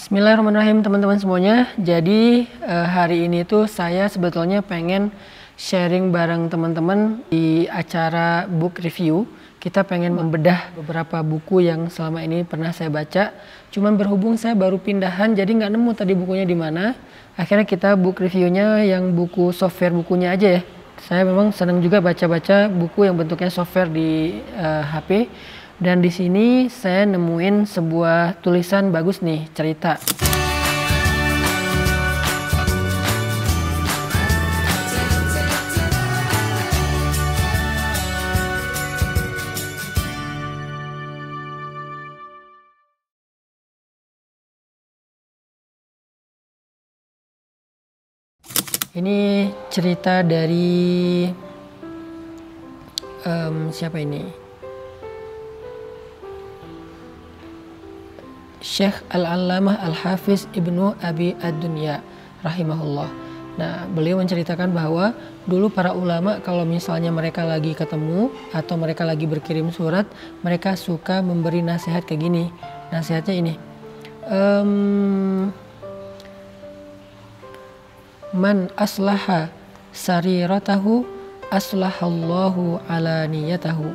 Bismillahirrahmanirrahim teman-teman semuanya. Jadi uh, hari ini tuh saya sebetulnya pengen sharing bareng teman-teman di acara book review. Kita pengen membedah beberapa buku yang selama ini pernah saya baca. Cuman berhubung saya baru pindahan jadi nggak nemu tadi bukunya di mana. Akhirnya kita book reviewnya yang buku software bukunya aja ya. Saya memang senang juga baca-baca buku yang bentuknya software di eh, HP dan di sini saya nemuin sebuah tulisan bagus nih, cerita. Ini cerita dari um, siapa ini? Syekh Al-Allamah Al-Hafiz Ibnu Abi Ad-Dunya rahimahullah. Nah, beliau menceritakan bahwa dulu para ulama kalau misalnya mereka lagi ketemu atau mereka lagi berkirim surat, mereka suka memberi nasihat kayak gini. Nasihatnya ini. Um, man aslaha sariratahu aslahallahu ala niyatahu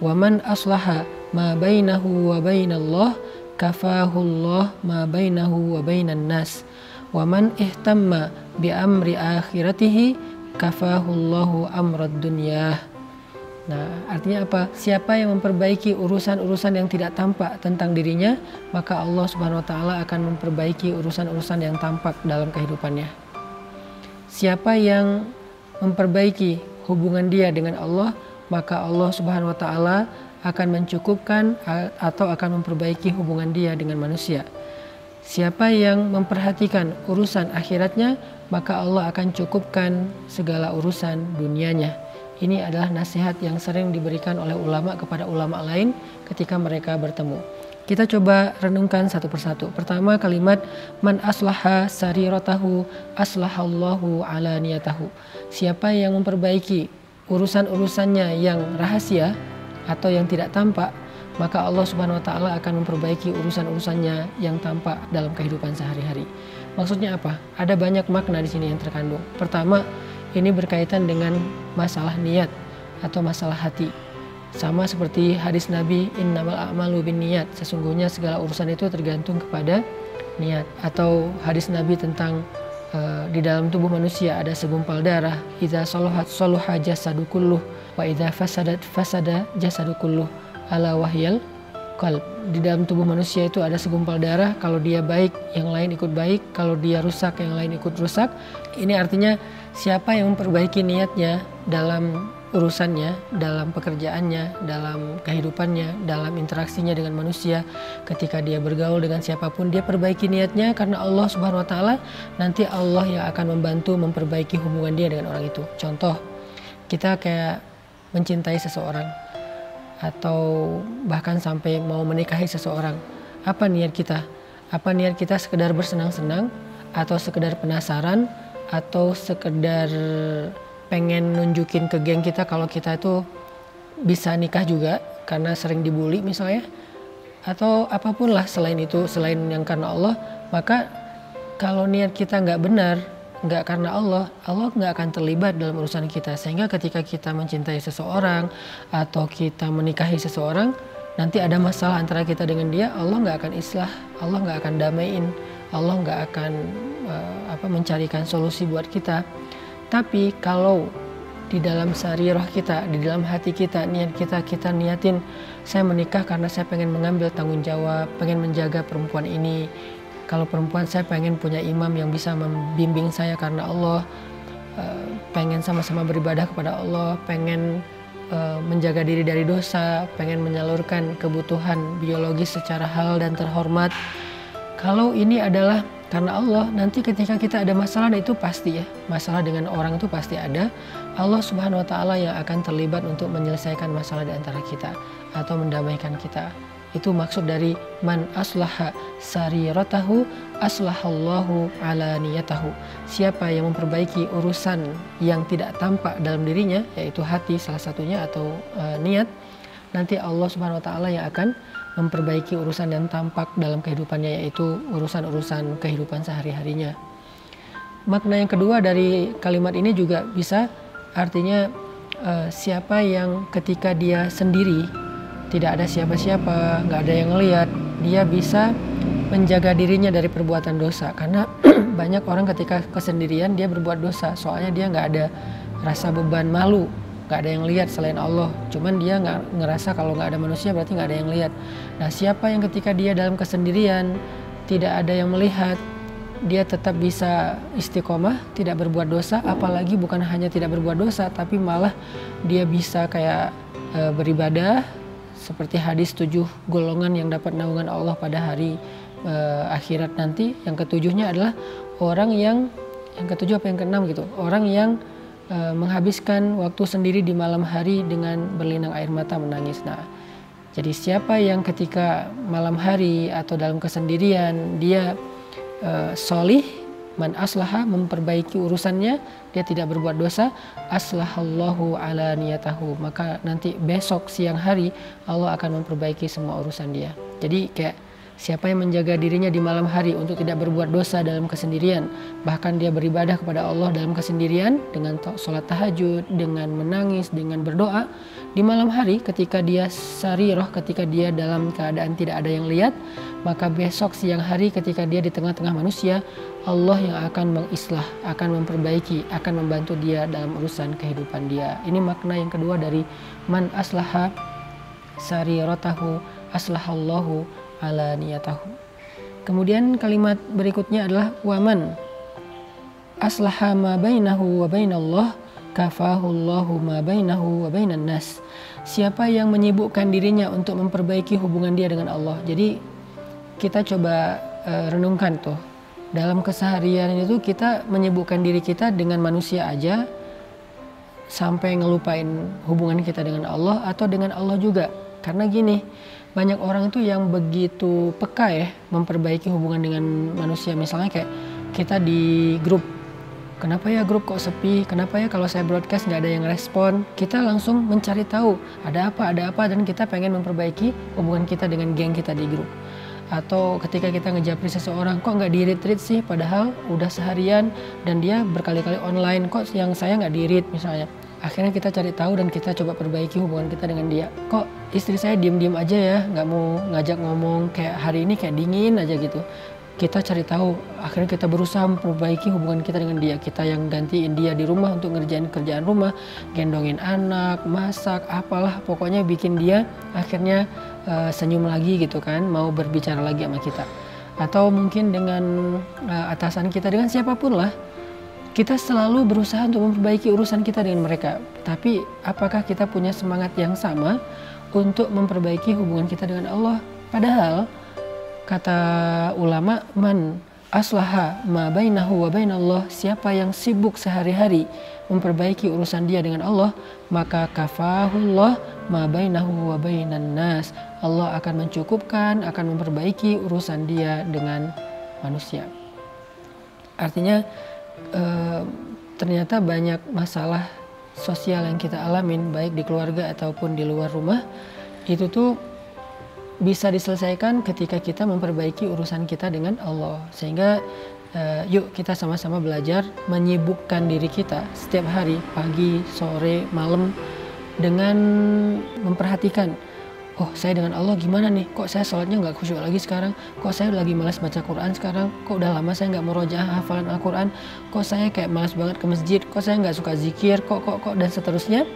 wa man aslaha ma bainahu wa bainallah kafahullah ma bainahu wa bainan nas wa man ihtamma bi amri akhiratihi kafahullahu amrad dunyah Nah, artinya apa? Siapa yang memperbaiki urusan-urusan yang tidak tampak tentang dirinya, maka Allah Subhanahu wa taala akan memperbaiki urusan-urusan yang tampak dalam kehidupannya. Siapa yang memperbaiki hubungan dia dengan Allah, maka Allah Subhanahu wa taala akan mencukupkan atau akan memperbaiki hubungan dia dengan manusia. Siapa yang memperhatikan urusan akhiratnya, maka Allah akan cukupkan segala urusan dunianya. Ini adalah nasihat yang sering diberikan oleh ulama kepada ulama lain ketika mereka bertemu. Kita coba renungkan satu persatu. Pertama kalimat man aslaha sariratahu aslahallahu ala niyatahu. Siapa yang memperbaiki urusan-urusannya yang rahasia, atau yang tidak tampak, maka Allah Subhanahu wa taala akan memperbaiki urusan-urusannya yang tampak dalam kehidupan sehari-hari. Maksudnya apa? Ada banyak makna di sini yang terkandung. Pertama, ini berkaitan dengan masalah niat atau masalah hati. Sama seperti hadis Nabi innamal a'malu bin niat. Sesungguhnya segala urusan itu tergantung kepada niat atau hadis Nabi tentang uh, di dalam tubuh manusia ada segumpal darah. Idza saluhat saluha jasadu kulluh wa idza fasadat fasada jasadu kulluh. Ala wahyal qalb. Di dalam tubuh manusia itu ada segumpal darah. Kalau dia baik yang lain ikut baik. Kalau dia rusak yang lain ikut rusak. Ini artinya siapa yang memperbaiki niatnya dalam urusannya dalam pekerjaannya, dalam kehidupannya, dalam interaksinya dengan manusia, ketika dia bergaul dengan siapa pun, dia perbaiki niatnya karena Allah Subhanahu wa taala nanti Allah yang akan membantu memperbaiki hubungan dia dengan orang itu. Contoh, kita kayak mencintai seseorang atau bahkan sampai mau menikahi seseorang. Apa niat kita? Apa niat kita sekedar bersenang-senang atau sekedar penasaran atau sekedar pengen nunjukin ke geng kita kalau kita itu bisa nikah juga karena sering dibully misalnya atau apa pun lah selain itu selain yang karena Allah maka kalau niat kita nggak benar nggak karena Allah, Allah nggak akan terlibat dalam urusan kita. Sehingga ketika kita mencintai seseorang atau kita menikahi seseorang, nanti ada masalah antara kita dengan dia, Allah nggak akan islah, Allah nggak akan damaiin, Allah nggak akan uh, apa mencarikan solusi buat kita. Tapi kalau di dalam sarirah kita, di dalam hati kita, niat kita, kita niatin saya menikah karena saya pengen mengambil tanggung jawab, pengen menjaga perempuan ini, kalau perempuan saya pengen punya imam yang bisa membimbing saya karena Allah uh, pengen sama-sama beribadah kepada Allah pengen uh, menjaga diri dari dosa pengen menyalurkan kebutuhan biologis secara hal dan terhormat. Kalau ini adalah karena Allah nanti ketika kita ada masalah itu pasti ya. Masalah dengan orang itu pasti ada. Allah subhanahu wa ta'ala yang akan terlibat untuk menyelesaikan masalah di antara kita atau mendamaikan kita. Itu maksud dari man aslaha sariratahu aslahallahu ala niyatahu. Siapa yang memperbaiki urusan yang tidak tampak dalam dirinya yaitu hati salah satunya atau uh, niat nanti Allah Subhanahu wa taala yang akan memperbaiki urusan yang tampak dalam kehidupannya yaitu urusan-urusan kehidupan sehari-harinya. Makna yang kedua dari kalimat ini juga bisa artinya uh, siapa yang ketika dia sendiri tidak ada siapa-siapa, nggak ada yang melihat, dia bisa menjaga dirinya dari perbuatan dosa karena banyak orang ketika kesendirian dia berbuat dosa soalnya dia nggak ada rasa beban malu nggak ada yang lihat selain Allah. Cuman dia nggak ngerasa kalau nggak ada manusia berarti nggak ada yang lihat. Nah siapa yang ketika dia dalam kesendirian tidak ada yang melihat dia tetap bisa istiqomah tidak berbuat dosa apalagi bukan hanya tidak berbuat dosa tapi malah dia bisa kayak e, beribadah seperti hadis tujuh golongan yang dapat naungan Allah pada hari e, akhirat nanti. Yang ketujuhnya adalah orang yang yang ketujuh apa yang keenam gitu? Orang yang e, menghabiskan waktu sendiri di malam hari dengan berlinang air mata menangis. Nah, jadi siapa yang ketika malam hari atau dalam kesendirian dia e, solih man aslaha memperbaiki urusannya dia tidak berbuat dosa aslahallahu ala niyatahu maka nanti besok siang hari Allah akan memperbaiki semua urusan dia jadi kayak Siapa yang menjaga dirinya di malam hari untuk tidak berbuat dosa dalam kesendirian, bahkan dia beribadah kepada Allah dalam kesendirian dengan sholat tahajud, dengan menangis, dengan berdoa di malam hari ketika dia sariroh, ketika dia dalam keadaan tidak ada yang lihat, maka besok siang hari ketika dia di tengah-tengah manusia, Allah yang akan mengislah, akan memperbaiki, akan membantu dia dalam urusan kehidupan dia. Ini makna yang kedua dari man aslaha sarirotahu aslahallahu ala niyatahu. Kemudian kalimat berikutnya adalah waman aslaha ma bainahu wa bainallah kafahullahu ma bainahu wa bainan nas. Siapa yang menyibukkan dirinya untuk memperbaiki hubungan dia dengan Allah. Jadi kita coba uh, renungkan tuh. Dalam keseharian itu kita menyibukkan diri kita dengan manusia aja sampai ngelupain hubungan kita dengan Allah atau dengan Allah juga. Karena gini, banyak orang itu yang begitu peka ya memperbaiki hubungan dengan manusia. Misalnya kayak kita di grup kenapa ya grup kok sepi? Kenapa ya kalau saya broadcast nggak ada yang respon? Kita langsung mencari tahu ada apa ada apa? Dan kita pengen memperbaiki hubungan kita dengan geng kita di grup. Atau ketika kita ngejapri seseorang kok nggak di retreat sih? Padahal udah seharian dan dia berkali-kali online kok yang saya nggak di read misalnya. Akhirnya kita cari tahu dan kita coba perbaiki hubungan kita dengan dia. Kok istri saya diem-diem aja ya nggak mau ngajak ngomong kayak hari ini kayak dingin aja gitu. Kita cari tahu akhirnya kita berusaha memperbaiki hubungan kita dengan dia. Kita yang gantiin dia di rumah untuk ngerjain kerjaan rumah gendongin anak masak apalah pokoknya bikin dia akhirnya uh, senyum lagi gitu kan mau berbicara lagi sama kita. Atau mungkin dengan uh, atasan kita dengan siapa pun lah kita selalu berusaha untuk memperbaiki urusan kita dengan mereka. Tapi apakah kita punya semangat yang sama untuk memperbaiki hubungan kita dengan Allah? Padahal kata ulama man aslaha ma bainahu wa bainallah siapa yang sibuk sehari-hari memperbaiki urusan dia dengan Allah maka kafahullah ma bainahu wa bainan nas Allah akan mencukupkan akan memperbaiki urusan dia dengan manusia artinya uh, ternyata banyak masalah sosial yang kita alamin baik di keluarga ataupun di luar rumah itu tuh bisa diselesaikan ketika kita memperbaiki urusan kita dengan Allah. Sehingga uh, yuk kita sama-sama belajar menyibukkan diri kita setiap hari pagi sore malam dengan memperhatikan oh saya dengan Allah gimana nih? Kok saya sholatnya nggak khusyuk lagi sekarang? Kok saya lagi malas baca Quran sekarang? Kok udah lama saya nggak merojaah hafalan Al-Quran? Kok saya kayak malas banget ke masjid? Kok saya nggak suka zikir? Kok kok kok? Dan seterusnya.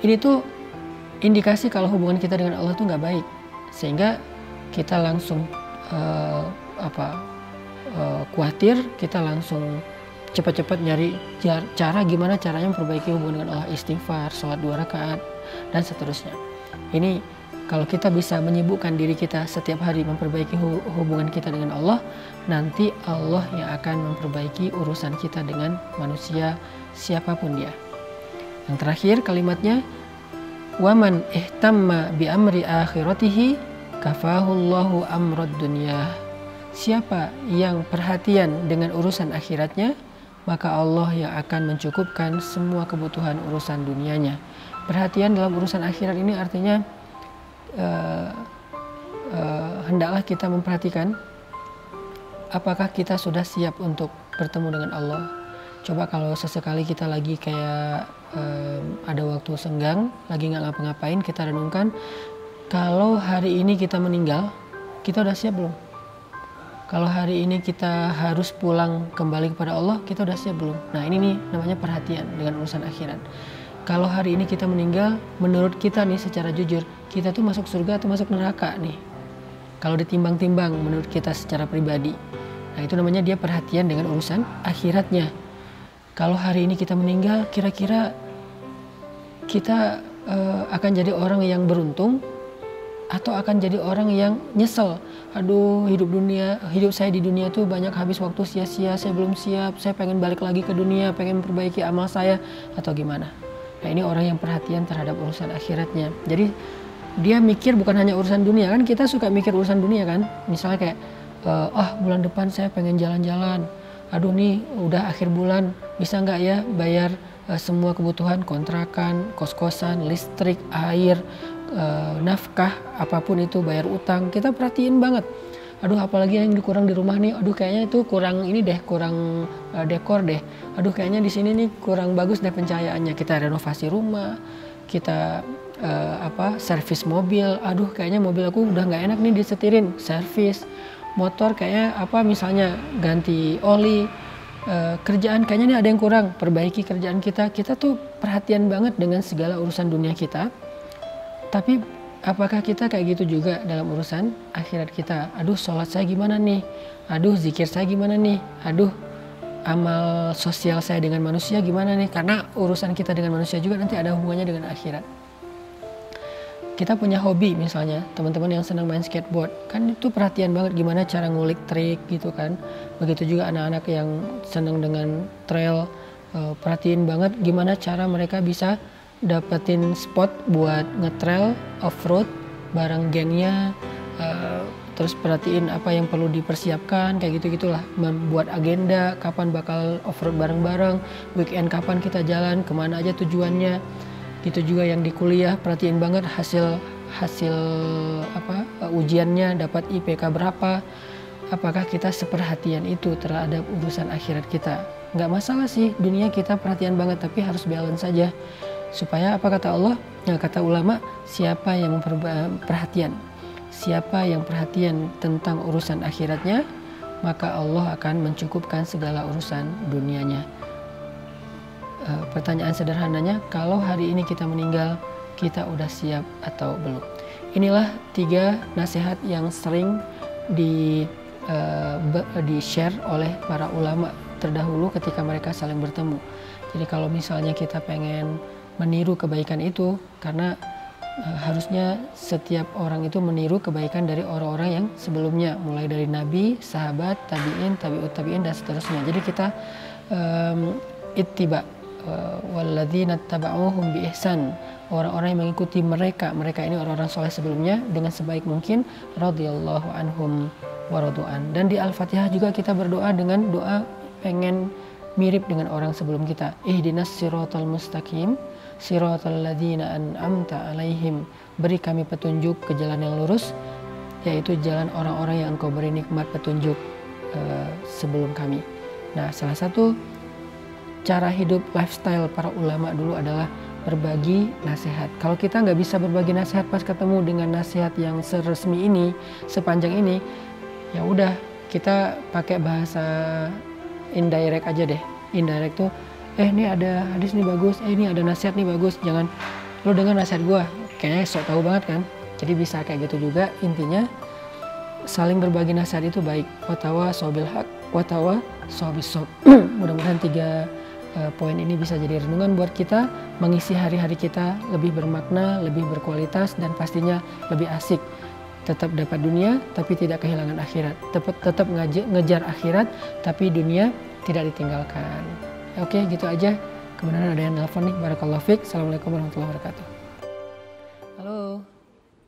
Ini tuh indikasi kalau hubungan kita dengan Allah tuh nggak baik sehingga kita langsung uh, apa uh, khawatir kita langsung cepat-cepat nyari cara gimana caranya memperbaiki hubungan dengan Allah istighfar sholat dua rakaat dan seterusnya ini kalau kita bisa menyibukkan diri kita setiap hari memperbaiki hubungan kita dengan Allah, nanti Allah yang akan memperbaiki urusan kita dengan manusia siapa pun dia. Yang terakhir kalimatnya waman ihtamma bi amri akhiratihi kafahullahu amrad dunya. Siapa yang perhatian dengan urusan akhiratnya, maka Allah yang akan mencukupkan semua kebutuhan urusan dunianya. Perhatian dalam urusan akhirat ini artinya uh, uh, hendaklah kita memperhatikan apakah kita sudah siap untuk bertemu dengan Allah. Coba kalau sesekali kita lagi kayak um, ada waktu senggang, lagi nggak ngapa-ngapain, kita renungkan kalau hari ini kita meninggal, kita udah siap belum? Kalau hari ini kita harus pulang kembali kepada Allah, kita udah siap belum? Nah ini nih namanya perhatian dengan urusan akhirat. Kalau hari ini kita meninggal, menurut kita nih secara jujur, kita tuh masuk surga atau masuk neraka nih? Kalau ditimbang-timbang menurut kita secara pribadi. Nah itu namanya dia perhatian dengan urusan akhiratnya. Kalau hari ini kita meninggal, kira-kira kita uh, akan jadi orang yang beruntung atau akan jadi orang yang nyesel? Aduh hidup dunia hidup saya di dunia tuh banyak habis waktu sia-sia saya belum siap saya pengen balik lagi ke dunia pengen memperbaiki amal saya atau gimana? Nah ini orang yang perhatian terhadap urusan akhiratnya. Jadi dia mikir bukan hanya urusan dunia kan kita suka mikir urusan dunia kan? Misalnya kayak ah oh, bulan depan saya pengen jalan-jalan aduh nih udah akhir bulan bisa nggak ya bayar uh, semua kebutuhan kontrakan kos-kosan listrik air uh, nafkah apa pun itu bayar utang. Kita perhatiin banget. Aduh apalagi yang kurang di rumah nih. Aduh kayaknya itu kurang ini deh kurang uh, dekor deh. Aduh kayaknya di sini nih kurang bagus deh pencahayaannya. Kita renovasi rumah kita uh, apa servis mobil. Aduh kayaknya mobil aku udah nggak enak nih disetirin. Servis motor kayaknya apa misalnya ganti oli uh, kerjaan kayaknya nih ada yang kurang perbaiki kerjaan kita kita tuh perhatian banget dengan segala urusan dunia kita tapi apakah kita kayak gitu juga dalam urusan akhirat kita? Aduh sholat saya gimana nih? Aduh zikir saya gimana nih? Aduh amal sosial saya dengan manusia gimana nih? Karena urusan kita dengan manusia juga nanti ada hubungannya dengan akhirat. Kita punya hobi misalnya, teman-teman yang senang main skateboard, kan itu perhatian banget gimana cara ngulik trik gitu kan. Begitu juga anak-anak yang senang dengan trail, eh, perhatiin banget gimana cara mereka bisa dapetin spot buat ngetrail off-road bareng gengnya uh, terus perhatiin apa yang perlu dipersiapkan kayak gitu gitulah membuat agenda kapan bakal off-road bareng-bareng weekend kapan kita jalan ke mana aja tujuannya gitu juga yang di kuliah perhatiin banget hasil hasil apa uh, ujiannya dapat IPK berapa. Apakah kita seperhatian itu terhadap urusan akhirat kita? Nggak masalah sih dunia kita perhatian banget tapi harus balance saja. Supaya apa kata Allah? Ya kata ulama siapa yang perhatian? Siapa yang perhatian tentang urusan akhiratnya maka Allah akan mencukupkan segala urusan dunianya e, pertanyaan sederhananya kalau hari ini kita meninggal kita udah siap atau belum? Inilah tiga nasihat yang sering di e, di share oleh para ulama terdahulu ketika mereka saling bertemu. Jadi kalau misalnya kita pengen meniru kebaikan itu karena uh, harusnya setiap orang itu meniru kebaikan dari orang-orang yang sebelumnya mulai dari nabi, sahabat, tabiin, tabiut tabiin dan seterusnya. Jadi kita um, ittiba walladzina taba'uhum bi ihsan orang-orang yang mengikuti mereka mereka ini orang-orang soleh sebelumnya dengan sebaik mungkin radhiyallahu anhum waradu'an dan di al-fatihah juga kita berdoa dengan doa pengen mirip dengan orang sebelum kita. Ihdinas siratal mustaqim siratal ladzina an'amta alaihim. Beri kami petunjuk ke jalan yang lurus yaitu jalan orang-orang yang engkau beri nikmat petunjuk uh, sebelum kami. Nah salah satu cara hidup lifestyle para ulama dulu adalah berbagi nasihat. Kalau kita nggak bisa berbagi nasihat pas ketemu dengan nasihat yang seresmi ini, sepanjang ini, ya udah kita pakai bahasa indirect aja deh. Indirect tuh eh ini ada hadis nih bagus eh ini ada nasihat nih bagus. Jangan lo dengar nasihat gue kayaknya sok tahu banget kan? Jadi bisa kayak gitu juga. Intinya saling berbagi nasihat itu baik. Watawa sobil hak watawa sobis sob. Mudah-mudahan tiga uh, poin ini bisa jadi renungan buat kita mengisi hari-hari kita lebih bermakna lebih berkualitas dan pastinya lebih asik tetap dapat dunia tapi tidak kehilangan akhirat tetap tetap ngejar akhirat tapi dunia tidak ditinggalkan Oke, gitu aja. Kemudian ada yang nelfon nih. Barakallahu fiq. Assalamualaikum warahmatullahi wabarakatuh.